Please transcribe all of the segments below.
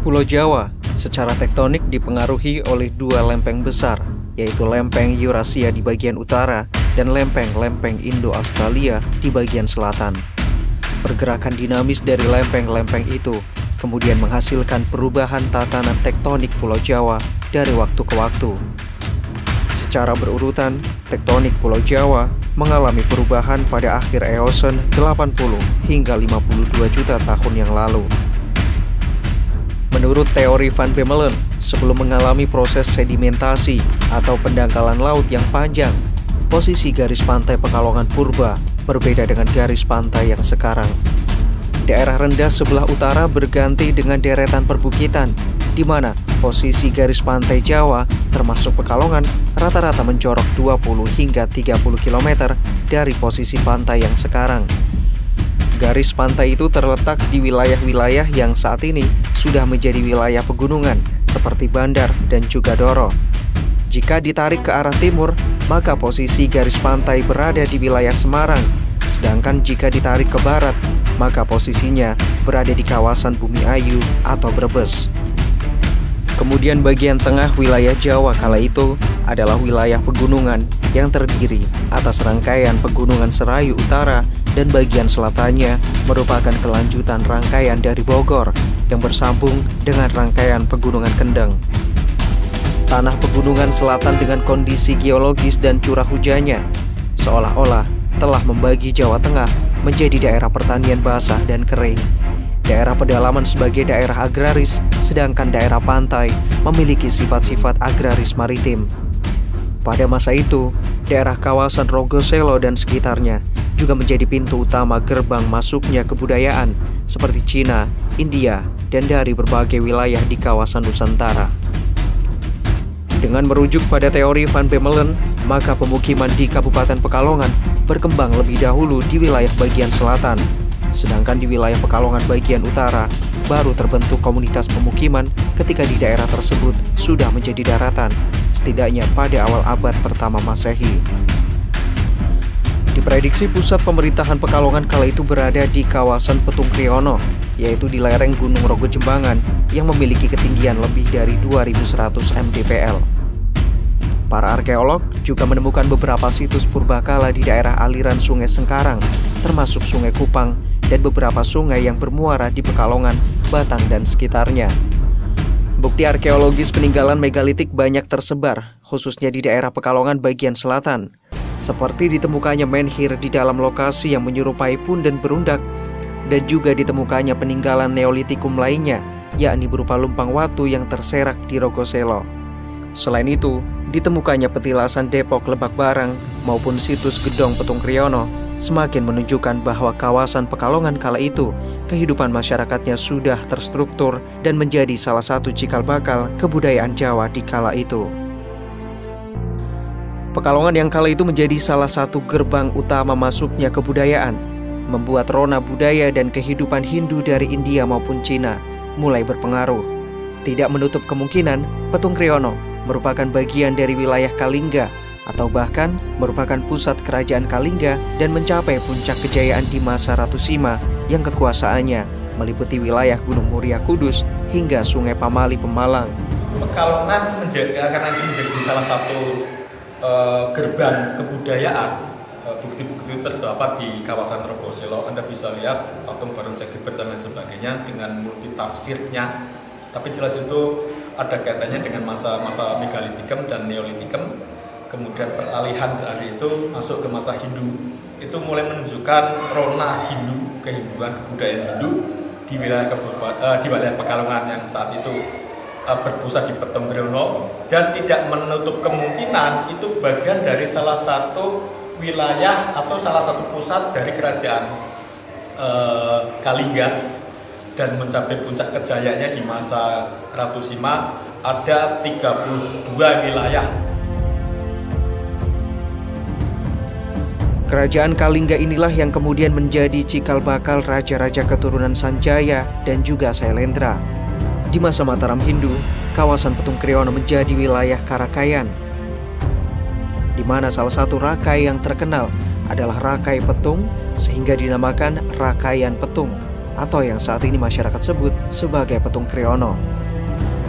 Pulau Jawa secara tektonik dipengaruhi oleh dua lempeng besar, yaitu lempeng Eurasia di bagian utara dan lempeng-lempeng Indo-Australia di bagian selatan. Pergerakan dinamis dari lempeng-lempeng itu kemudian menghasilkan perubahan tatanan tektonik Pulau Jawa dari waktu ke waktu. Secara berurutan, tektonik Pulau Jawa mengalami perubahan pada akhir Eosen 80 hingga 52 juta tahun yang lalu. Menurut teori Van Bemmelen, sebelum mengalami proses sedimentasi atau pendangkalan laut yang panjang, posisi garis pantai Pekalongan Purba berbeda dengan garis pantai yang sekarang. Daerah rendah sebelah utara berganti dengan deretan perbukitan, di mana posisi garis pantai Jawa termasuk Pekalongan rata-rata mencorok 20 hingga 30 km dari posisi pantai yang sekarang. Garis pantai itu terletak di wilayah-wilayah yang saat ini sudah menjadi wilayah pegunungan seperti Bandar dan juga Doro. Jika ditarik ke arah timur, maka posisi garis pantai berada di wilayah Semarang, sedangkan jika ditarik ke barat, maka posisinya berada di kawasan Bumi Ayu atau Brebes. Kemudian bagian tengah wilayah Jawa kala itu adalah wilayah pegunungan yang terdiri atas rangkaian pegunungan Serayu Utara dan bagian selatannya merupakan kelanjutan rangkaian dari Bogor yang bersambung dengan rangkaian pegunungan Kendeng. Tanah pegunungan selatan dengan kondisi geologis dan curah hujannya seolah-olah telah membagi Jawa Tengah menjadi daerah pertanian basah dan kering. Daerah pedalaman sebagai daerah agraris, sedangkan daerah pantai memiliki sifat-sifat agraris maritim. Pada masa itu, daerah kawasan Rogoselo dan sekitarnya juga menjadi pintu utama gerbang masuknya kebudayaan seperti Cina, India, dan dari berbagai wilayah di kawasan Nusantara. Dengan merujuk pada teori Van Bemmelen, maka pemukiman di Kabupaten Pekalongan berkembang lebih dahulu di wilayah bagian selatan, sedangkan di wilayah Pekalongan bagian utara baru terbentuk komunitas pemukiman ketika di daerah tersebut sudah menjadi daratan, setidaknya pada awal abad pertama Masehi. Diprediksi pusat pemerintahan Pekalongan kala itu berada di kawasan Petung Kriono, yaitu di lereng Gunung Rogo Jembangan yang memiliki ketinggian lebih dari 2100 mdpl. Para arkeolog juga menemukan beberapa situs purbakala di daerah aliran Sungai Sengkarang, termasuk Sungai Kupang dan beberapa sungai yang bermuara di Pekalongan, Batang, dan sekitarnya. Bukti arkeologis peninggalan megalitik banyak tersebar, khususnya di daerah Pekalongan bagian selatan, seperti ditemukannya menhir di dalam lokasi yang menyerupai punden berundak dan juga ditemukannya peninggalan Neolitikum lainnya, yakni berupa lumpang watu yang terserak di Rogoselo. Selain itu, ditemukannya petilasan Depok Lebak Barang maupun situs Gedong Petung Kriono semakin menunjukkan bahwa kawasan Pekalongan kala itu kehidupan masyarakatnya sudah terstruktur dan menjadi salah satu cikal bakal kebudayaan Jawa di kala itu. Pekalongan yang kala itu menjadi salah satu gerbang utama masuknya kebudayaan, membuat rona budaya dan kehidupan Hindu dari India maupun Cina mulai berpengaruh. Tidak menutup kemungkinan Petung Kriono merupakan bagian dari wilayah Kalingga atau bahkan merupakan pusat kerajaan Kalingga dan mencapai puncak kejayaan di masa Ratu Sima yang kekuasaannya meliputi wilayah Gunung Muria Kudus hingga Sungai Pamali Pemalang. Pekalongan menjadi karena menjadi salah satu uh, gerbang kebudayaan uh, bukti-bukti terdapat di kawasan Rogoselo Anda bisa lihat patung bareng Segebet dan lain sebagainya dengan multi tafsirnya tapi jelas itu ada kaitannya dengan masa-masa megalitikum dan neolitikum kemudian peralihan dari itu masuk ke masa Hindu. Itu mulai menunjukkan rona Hindu kehinduan kebudayaan Hindu di wilayah uh, di wilayah Pekalongan yang saat itu berpusat di Petung dan tidak menutup kemungkinan itu bagian dari salah satu wilayah atau salah satu pusat dari kerajaan uh, Kalingga dan mencapai puncak kejayaannya di masa Ratu Sima ada 32 wilayah Kerajaan Kalingga inilah yang kemudian menjadi cikal bakal raja-raja keturunan Sanjaya dan juga Sailendra. Di masa Mataram Hindu, kawasan Petung Kriono menjadi wilayah Karakayan, di mana salah satu rakai yang terkenal adalah Rakai Petung sehingga dinamakan Rakayan Petung atau yang saat ini masyarakat sebut sebagai Petung Kriono.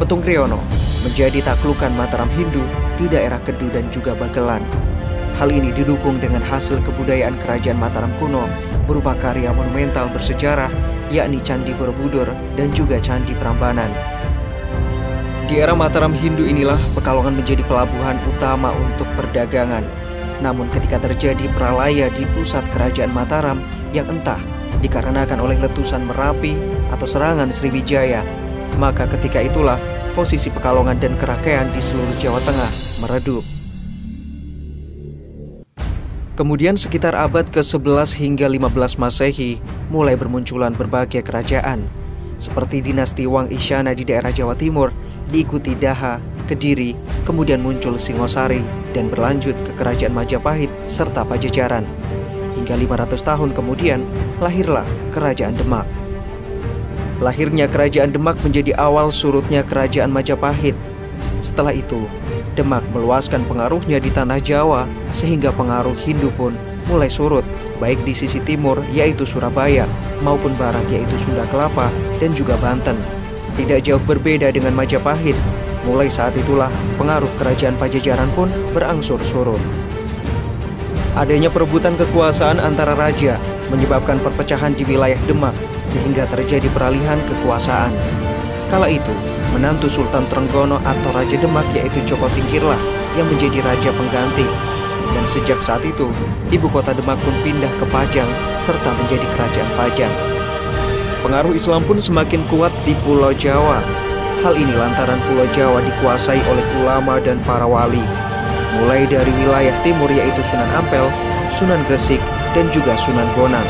Petung Kriono menjadi taklukan Mataram Hindu di daerah Kedu dan juga Bagelan. Hal ini didukung dengan hasil kebudayaan kerajaan Mataram kuno berupa karya monumental bersejarah yakni Candi Borobudur dan juga Candi Prambanan. Di era Mataram Hindu inilah Pekalongan menjadi pelabuhan utama untuk perdagangan. Namun ketika terjadi peralaya di pusat kerajaan Mataram yang entah dikarenakan oleh letusan Merapi atau serangan Sriwijaya, maka ketika itulah posisi Pekalongan dan Kerakean di seluruh Jawa Tengah meredup. Kemudian sekitar abad ke-11 hingga 15 Masehi mulai bermunculan berbagai kerajaan seperti dinasti Wang Isyana di daerah Jawa Timur diikuti Daha, Kediri, kemudian muncul Singosari dan berlanjut ke kerajaan Majapahit serta Pajajaran. Hingga 500 tahun kemudian lahirlah kerajaan Demak. Lahirnya kerajaan Demak menjadi awal surutnya kerajaan Majapahit. Setelah itu, Demak meluaskan pengaruhnya di tanah Jawa sehingga pengaruh Hindu pun mulai surut baik di sisi timur yaitu Surabaya maupun barat yaitu Sunda Kelapa dan juga Banten. Tidak jauh berbeda dengan Majapahit. Mulai saat itulah pengaruh kerajaan Pajajaran pun berangsur surut. Adanya perebutan kekuasaan antara raja menyebabkan perpecahan di wilayah Demak sehingga terjadi peralihan kekuasaan. Kala itu, menantu Sultan Trenggono atau Raja Demak yaitu Joko Tingkirlah yang menjadi raja pengganti. Dan sejak saat itu, ibu kota Demak pun pindah ke Pajang serta menjadi kerajaan Pajang. Pengaruh Islam pun semakin kuat di Pulau Jawa. Hal ini lantaran Pulau Jawa dikuasai oleh ulama dan para wali. Mulai dari wilayah timur yaitu Sunan Ampel, Sunan Gresik, dan juga Sunan Bonang.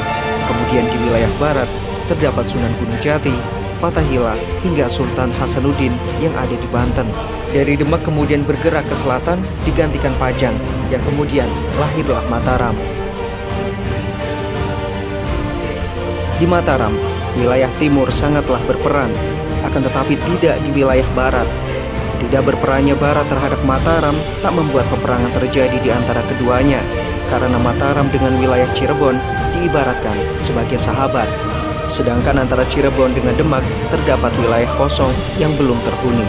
Kemudian di wilayah barat terdapat Sunan Gunung Jati, Fatahillah hingga Sultan Hasanuddin yang ada di Banten. Dari Demak kemudian bergerak ke selatan digantikan Pajang yang kemudian lahirlah Mataram. Di Mataram, wilayah timur sangatlah berperan, akan tetapi tidak di wilayah barat. Tidak berperannya barat terhadap Mataram tak membuat peperangan terjadi di antara keduanya, karena Mataram dengan wilayah Cirebon diibaratkan sebagai sahabat Sedangkan antara Cirebon dengan Demak terdapat wilayah kosong yang belum terhuni.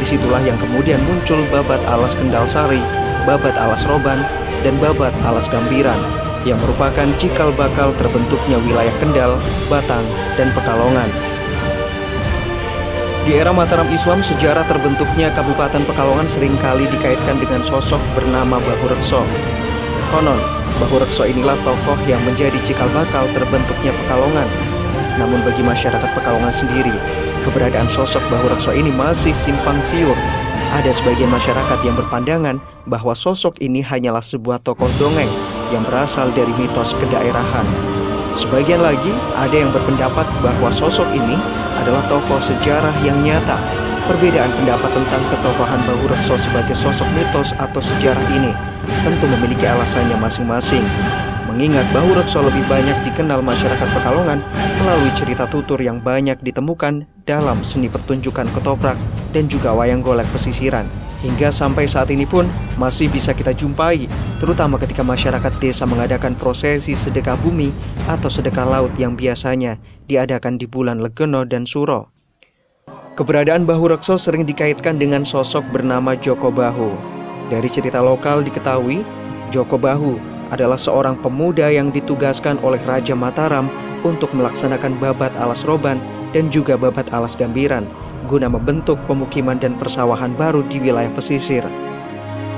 Di situlah yang kemudian muncul babat alas Kendal Sari, babat alas Roban, dan babat alas Gambiran yang merupakan cikal bakal terbentuknya wilayah Kendal, Batang, dan Pekalongan. Di era Mataram Islam, sejarah terbentuknya Kabupaten Pekalongan sering kali dikaitkan dengan sosok bernama Bahurekso. Konon, Bahurekso inilah tokoh yang menjadi cikal bakal terbentuknya Pekalongan namun bagi masyarakat Pekalongan sendiri, keberadaan sosok Bahurekso ini masih simpang siur. Ada sebagian masyarakat yang berpandangan bahwa sosok ini hanyalah sebuah tokoh dongeng yang berasal dari mitos kedaerahan. Sebagian lagi ada yang berpendapat bahwa sosok ini adalah tokoh sejarah yang nyata. Perbedaan pendapat tentang ketokohan Bahurekso sebagai sosok mitos atau sejarah ini tentu memiliki alasannya masing-masing. Mengingat Bahu Rekso lebih banyak dikenal masyarakat Pekalongan melalui cerita tutur yang banyak ditemukan dalam seni pertunjukan ketoprak dan juga wayang golek pesisiran. Hingga sampai saat ini pun masih bisa kita jumpai, terutama ketika masyarakat desa mengadakan prosesi sedekah bumi atau sedekah laut yang biasanya diadakan di bulan Legeno dan Suro. Keberadaan Bahu Rekso sering dikaitkan dengan sosok bernama Joko Bahu. Dari cerita lokal diketahui, Joko Bahu adalah seorang pemuda yang ditugaskan oleh Raja Mataram untuk melaksanakan babat alas roban dan juga babat alas gambiran guna membentuk pemukiman dan persawahan baru di wilayah pesisir.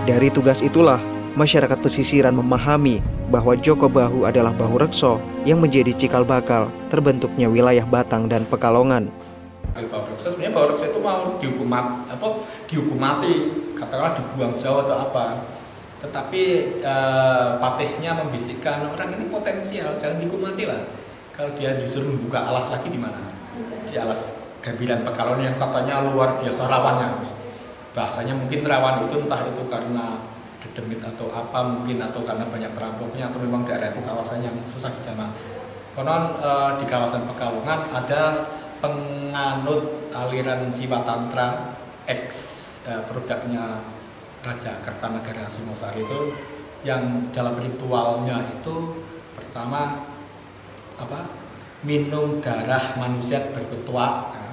Dari tugas itulah, masyarakat pesisiran memahami bahwa Joko Bahu adalah Bahu Rekso yang menjadi cikal bakal terbentuknya wilayah Batang dan Pekalongan. Bahu Rekso sebenarnya Bahu Rekso itu mau dihukum dihukum mati, katakanlah dibuang jauh atau apa tetapi uh, patihnya membisikkan orang ini potensial jangan dikumati lah. Kalau dia justru membuka alas lagi di mana? Di alas Gabilan Pekalongan yang katanya luar biasa rawannya bahasanya mungkin rawan itu entah itu karena dedemit atau apa mungkin atau karena banyak perampoknya atau memang daerah itu kawasan yang susah dijamah. Konon uh, di kawasan Pekalongan ada penganut aliran Siwa Tantra X uh, produknya Raja Kertanegara Singosari itu yang dalam ritualnya itu pertama apa minum darah manusia berketua ya.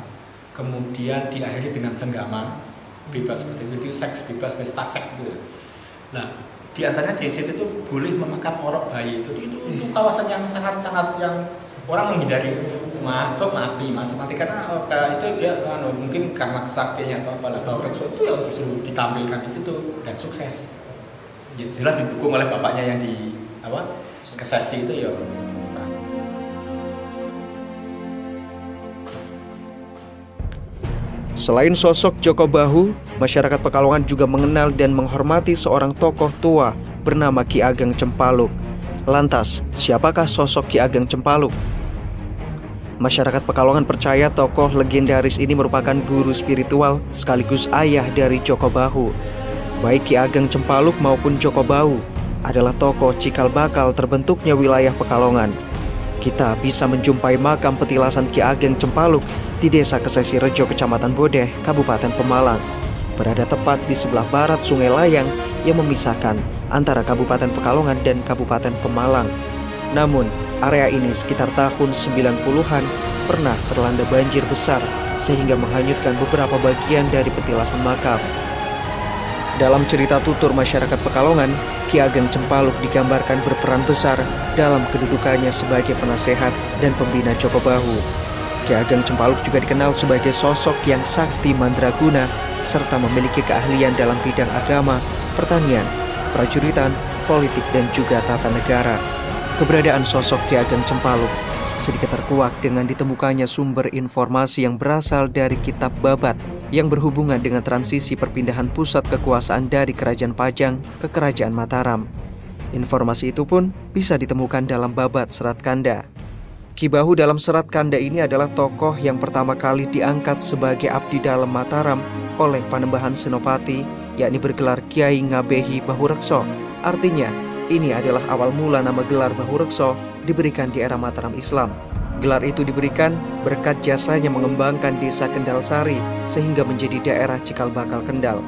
kemudian diakhiri dengan senggama bebas seperti itu, itu seks bebas pesta seks gitu ya. nah di antaranya di situ itu boleh memakan orok bayi itu itu, itu kawasan yang sangat-sangat yang orang menghindari masuk mati masuk mati karena oh, itu dia anu, mungkin karena kesaktiannya atau apalah bahwa itu yang justru ditampilkan di situ dan sukses ya, jelas didukung oleh bapaknya yang di apa kesesi itu ya Selain sosok Joko Bahu, masyarakat Pekalongan juga mengenal dan menghormati seorang tokoh tua bernama Ki Ageng Cempaluk. Lantas, siapakah sosok Ki Ageng Cempaluk? Masyarakat Pekalongan percaya tokoh legendaris ini merupakan guru spiritual sekaligus ayah dari Joko Bahu. Baik Ki Ageng Cempaluk maupun Joko Bahu adalah tokoh cikal bakal terbentuknya wilayah Pekalongan. Kita bisa menjumpai makam petilasan Ki Ageng Cempaluk di Desa Kesesi Rejo, Kecamatan Bodeh, Kabupaten Pemalang, berada tepat di sebelah barat Sungai Layang yang memisahkan antara Kabupaten Pekalongan dan Kabupaten Pemalang. Namun, area ini sekitar tahun 90-an pernah terlanda banjir besar sehingga menghanyutkan beberapa bagian dari petilasan makam. Dalam cerita tutur masyarakat Pekalongan, Ki Ageng Cempaluk digambarkan berperan besar dalam kedudukannya sebagai penasehat dan pembina Joko Bahu. Ki Ageng Cempaluk juga dikenal sebagai sosok yang sakti mandraguna serta memiliki keahlian dalam bidang agama, pertanian, prajuritan, politik, dan juga tata negara. Keberadaan sosok Ki Ageng Cempaluk sedikit terkuak dengan ditemukannya sumber informasi yang berasal dari kitab Babat yang berhubungan dengan transisi perpindahan pusat kekuasaan dari Kerajaan Pajang ke Kerajaan Mataram. Informasi itu pun bisa ditemukan dalam Babat Serat Kanda. Kibahu dalam serat kanda ini adalah tokoh yang pertama kali diangkat sebagai abdi dalam Mataram oleh Panembahan Senopati, yakni bergelar Kiai Ngabehi Bahurekso. Artinya, ini adalah awal mula nama gelar Bahurekso diberikan di era Mataram Islam. Gelar itu diberikan berkat jasanya mengembangkan desa Kendal Sari sehingga menjadi daerah cikal bakal Kendal.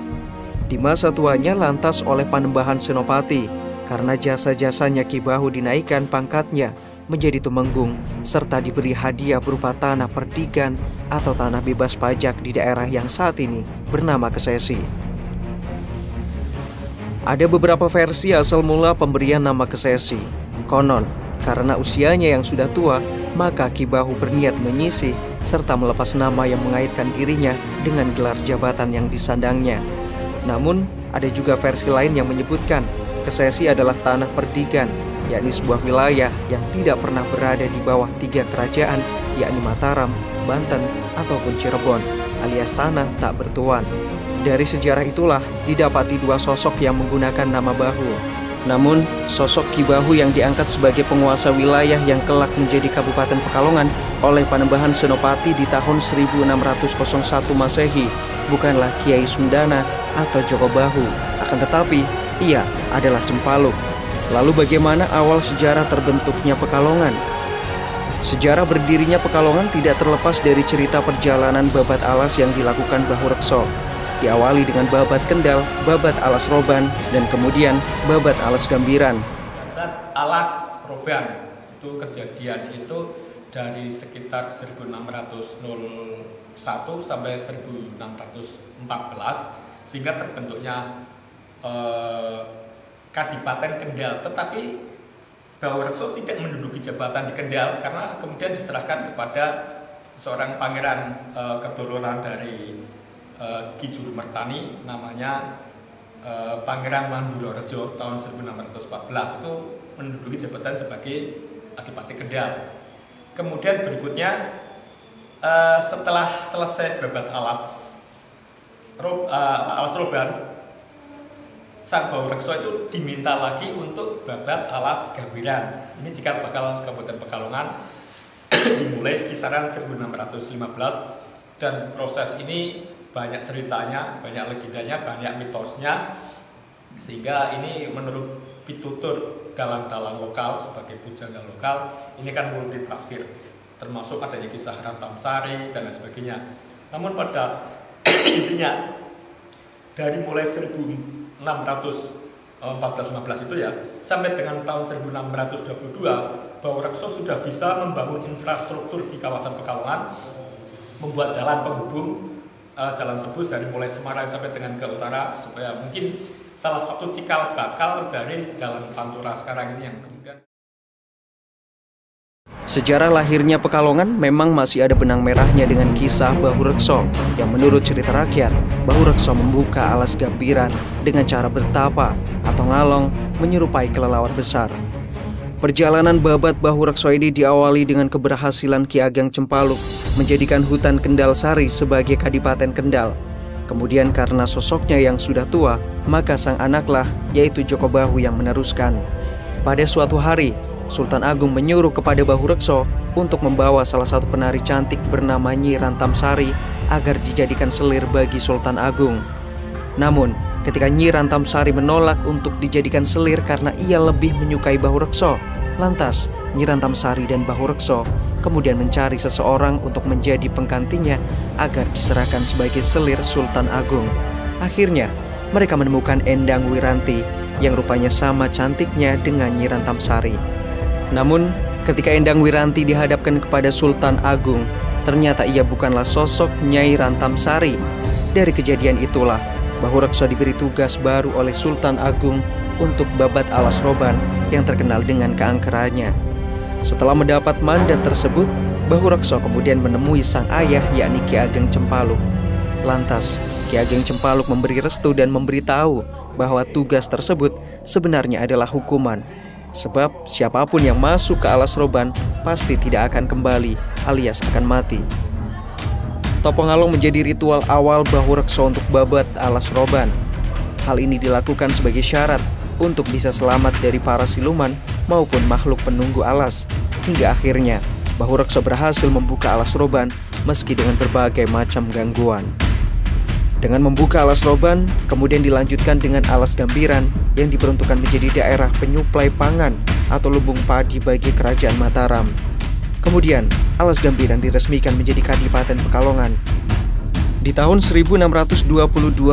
Di masa tuanya lantas oleh Panembahan Senopati, karena jasa-jasanya Kibahu dinaikkan pangkatnya menjadi tumenggung serta diberi hadiah berupa tanah perdikan atau tanah bebas pajak di daerah yang saat ini bernama Kesesi. Ada beberapa versi asal mula pemberian nama Kesesi. Konon, karena usianya yang sudah tua, maka Kibahu berniat menyisih serta melepas nama yang mengaitkan dirinya dengan gelar jabatan yang disandangnya. Namun, ada juga versi lain yang menyebutkan Kesesi adalah tanah perdikan yakni sebuah wilayah yang tidak pernah berada di bawah tiga kerajaan, yakni Mataram, Banten, ataupun Cirebon, alias tanah tak bertuan. Dari sejarah itulah didapati dua sosok yang menggunakan nama Bahu. Namun, sosok Ki Bahu yang diangkat sebagai penguasa wilayah yang kelak menjadi Kabupaten Pekalongan oleh Panembahan Senopati di tahun 1601 Masehi bukanlah Kiai Sundana atau Joko Bahu, akan tetapi ia adalah Cempaluk Lalu bagaimana awal sejarah terbentuknya Pekalongan? Sejarah berdirinya Pekalongan tidak terlepas dari cerita perjalanan babat alas yang dilakukan Bahu Rekso. Diawali dengan babat Kendal, babat alas Roban, dan kemudian babat alas Gambiran. Alas Roban itu kejadian itu dari sekitar 1601 sampai 1614 sehingga terbentuknya eh, Kadipaten Kendal, tetapi Rekso tidak menduduki jabatan di Kendal karena kemudian diserahkan kepada seorang pangeran e, keturunan dari e, Ki Jurumertani namanya e, Pangeran Manduro Rejo tahun 1614 itu menduduki jabatan sebagai Adipati Kendal. Kemudian berikutnya e, setelah selesai babat alas Rob, e, alas Roban Sang Rekso itu diminta lagi untuk babat alas Gambiran. Ini jika bakal Kabupaten Pekalongan dimulai kisaran 1615 dan proses ini banyak ceritanya, banyak legendanya, banyak mitosnya sehingga ini menurut pitutur dalang-dalang lokal sebagai pujangga lokal ini kan multi tafsir termasuk adanya kisah Rantam Sari dan lain sebagainya. Namun pada intinya dari mulai 1000 614 15 itu ya sampai dengan tahun 1622 bahwa Rekso sudah bisa membangun infrastruktur di kawasan Pekalongan, membuat jalan penghubung uh, jalan tebus dari mulai Semarang sampai dengan ke utara supaya mungkin salah satu cikal bakal dari jalan Pantura sekarang ini yang kemudian Sejarah lahirnya Pekalongan memang masih ada benang merahnya dengan kisah Bahu Rekso yang menurut cerita rakyat, Bahu Rekso membuka alas gambiran dengan cara bertapa atau ngalong menyerupai kelelawar besar. Perjalanan babat Bahu Rekso ini diawali dengan keberhasilan Ki Ageng Cempaluk menjadikan hutan Kendal Sari sebagai Kadipaten Kendal. Kemudian karena sosoknya yang sudah tua, maka sang anaklah yaitu Joko Bahu yang meneruskan. Pada suatu hari, Sultan Agung menyuruh kepada Bahu Rekso untuk membawa salah satu penari cantik bernama Nyi Rantam Sari agar dijadikan selir bagi Sultan Agung. Namun, ketika Nyi Rantam Sari menolak untuk dijadikan selir karena ia lebih menyukai Bahu Rekso, Lantas, Nyirantam Sari dan Bahu Rekso kemudian mencari seseorang untuk menjadi penggantinya agar diserahkan sebagai selir Sultan Agung. Akhirnya, mereka menemukan Endang Wiranti yang rupanya sama cantiknya dengan Nyirantam Sari. Namun, ketika Endang Wiranti dihadapkan kepada Sultan Agung, ternyata ia bukanlah sosok Nyai Rantam Sari. Dari kejadian itulah, Bahu Rekso diberi tugas baru oleh Sultan Agung untuk babat alas roban yang terkenal dengan keangkerannya. Setelah mendapat mandat tersebut, Bahu Rekso kemudian menemui sang ayah yakni Ki Ageng Cempaluk. Lantas, Ki Ageng Cempaluk memberi restu dan memberitahu bahwa tugas tersebut sebenarnya adalah hukuman. Sebab siapa pun yang masuk ke alas roban pasti tidak akan kembali alias akan mati. Topongalong menjadi ritual awal Bahu Rekso untuk babat alas roban. Hal ini dilakukan sebagai syarat untuk bisa selamat dari para siluman maupun makhluk penunggu alas. Hingga akhirnya, Bahu Rekso berhasil membuka alas roban meski dengan berbagai macam gangguan. Dengan membuka alas roban, kemudian dilanjutkan dengan alas gambiran yang diperuntukkan menjadi daerah penyuplai pangan atau lubung padi bagi kerajaan Mataram. Kemudian, alas gambiran diresmikan menjadi Kadipaten Pekalongan. Di tahun 1622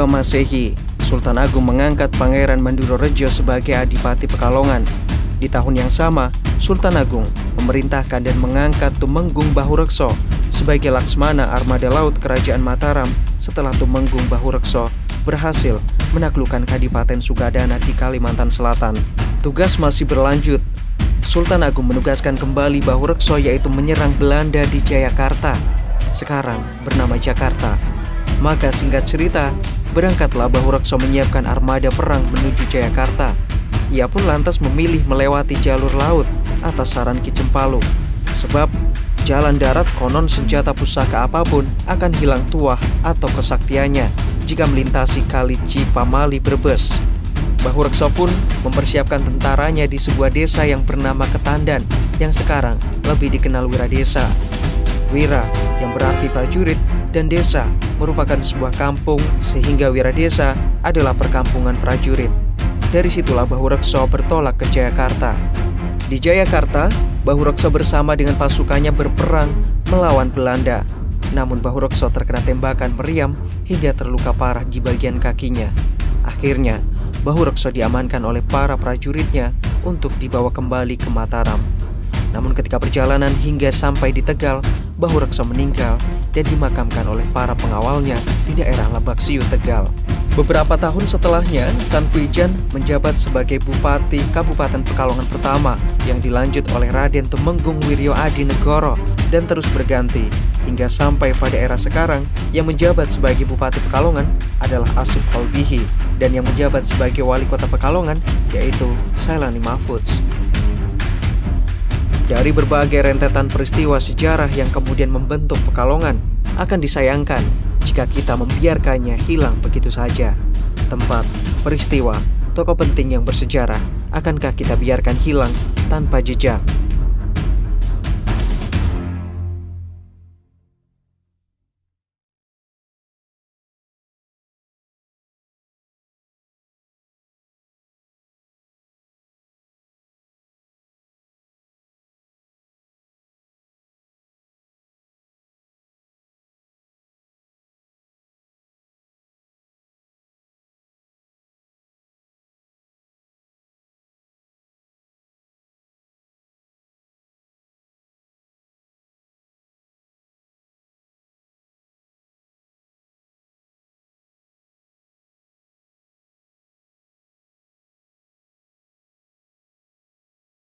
Masehi, Sultan Agung mengangkat Pangeran Manduro Rejo sebagai Adipati Pekalongan. Di tahun yang sama, Sultan Agung memerintahkan dan mengangkat Tumenggung Bahurekso sebagai Laksmana Armada Laut Kerajaan Mataram setelah Tumenggung Bahurekso berhasil menaklukkan Kadipaten Sugadana di Kalimantan Selatan. Tugas masih berlanjut. Sultan Agung menugaskan kembali Bahurekso yaitu menyerang Belanda di Jayakarta, sekarang bernama Jakarta. Maka singkat cerita, Berangkatlah Bahurekso menyiapkan armada perang menuju Jayakarta. Ia pun lantas memilih melewati jalur laut atas saran Ki Cempaluk. Sebab jalan darat konon senjata pusaka apa pun akan hilang tuah atau kesaktiannya jika melintasi kali Cipamali Brebes. Bahurekso pun mempersiapkan tentaranya di sebuah desa yang bernama Ketandan yang sekarang lebih dikenal Wiradesa. Wira yang berarti prajurit dan desa merupakan sebuah kampung sehingga Wiradesa adalah perkampungan prajurit. Dari situlah Bahurekso bertolak ke Jayakarta. Di Jayakarta, Bahurekso bersama dengan pasukannya berperang melawan Belanda. Namun Bahurekso terkena tembakan meriam hingga terluka parah di bagian kakinya. Akhirnya, Bahurekso diamankan oleh para prajuritnya untuk dibawa kembali ke Mataram. Namun ketika perjalanan hingga sampai di Tegal, Bahu Reksa meninggal dan dimakamkan oleh para pengawalnya di daerah Labaksiu, Tegal. Beberapa tahun setelahnya, Tan Kuijan menjabat sebagai Bupati Kabupaten Pekalongan pertama yang dilanjut oleh Raden Tumenggung Wiryo Adi Negoro dan terus berganti hingga sampai pada era sekarang yang menjabat sebagai Bupati Pekalongan adalah Asif Kolbihi dan yang menjabat sebagai Wali Kota Pekalongan yaitu Sailani Mahfudz. Dari berbagai rentetan peristiwa sejarah yang kemudian membentuk Pekalongan, akan disayangkan jika kita membiarkannya hilang begitu saja. Tempat, peristiwa, tokoh penting yang bersejarah, akankah kita biarkan hilang tanpa jejak?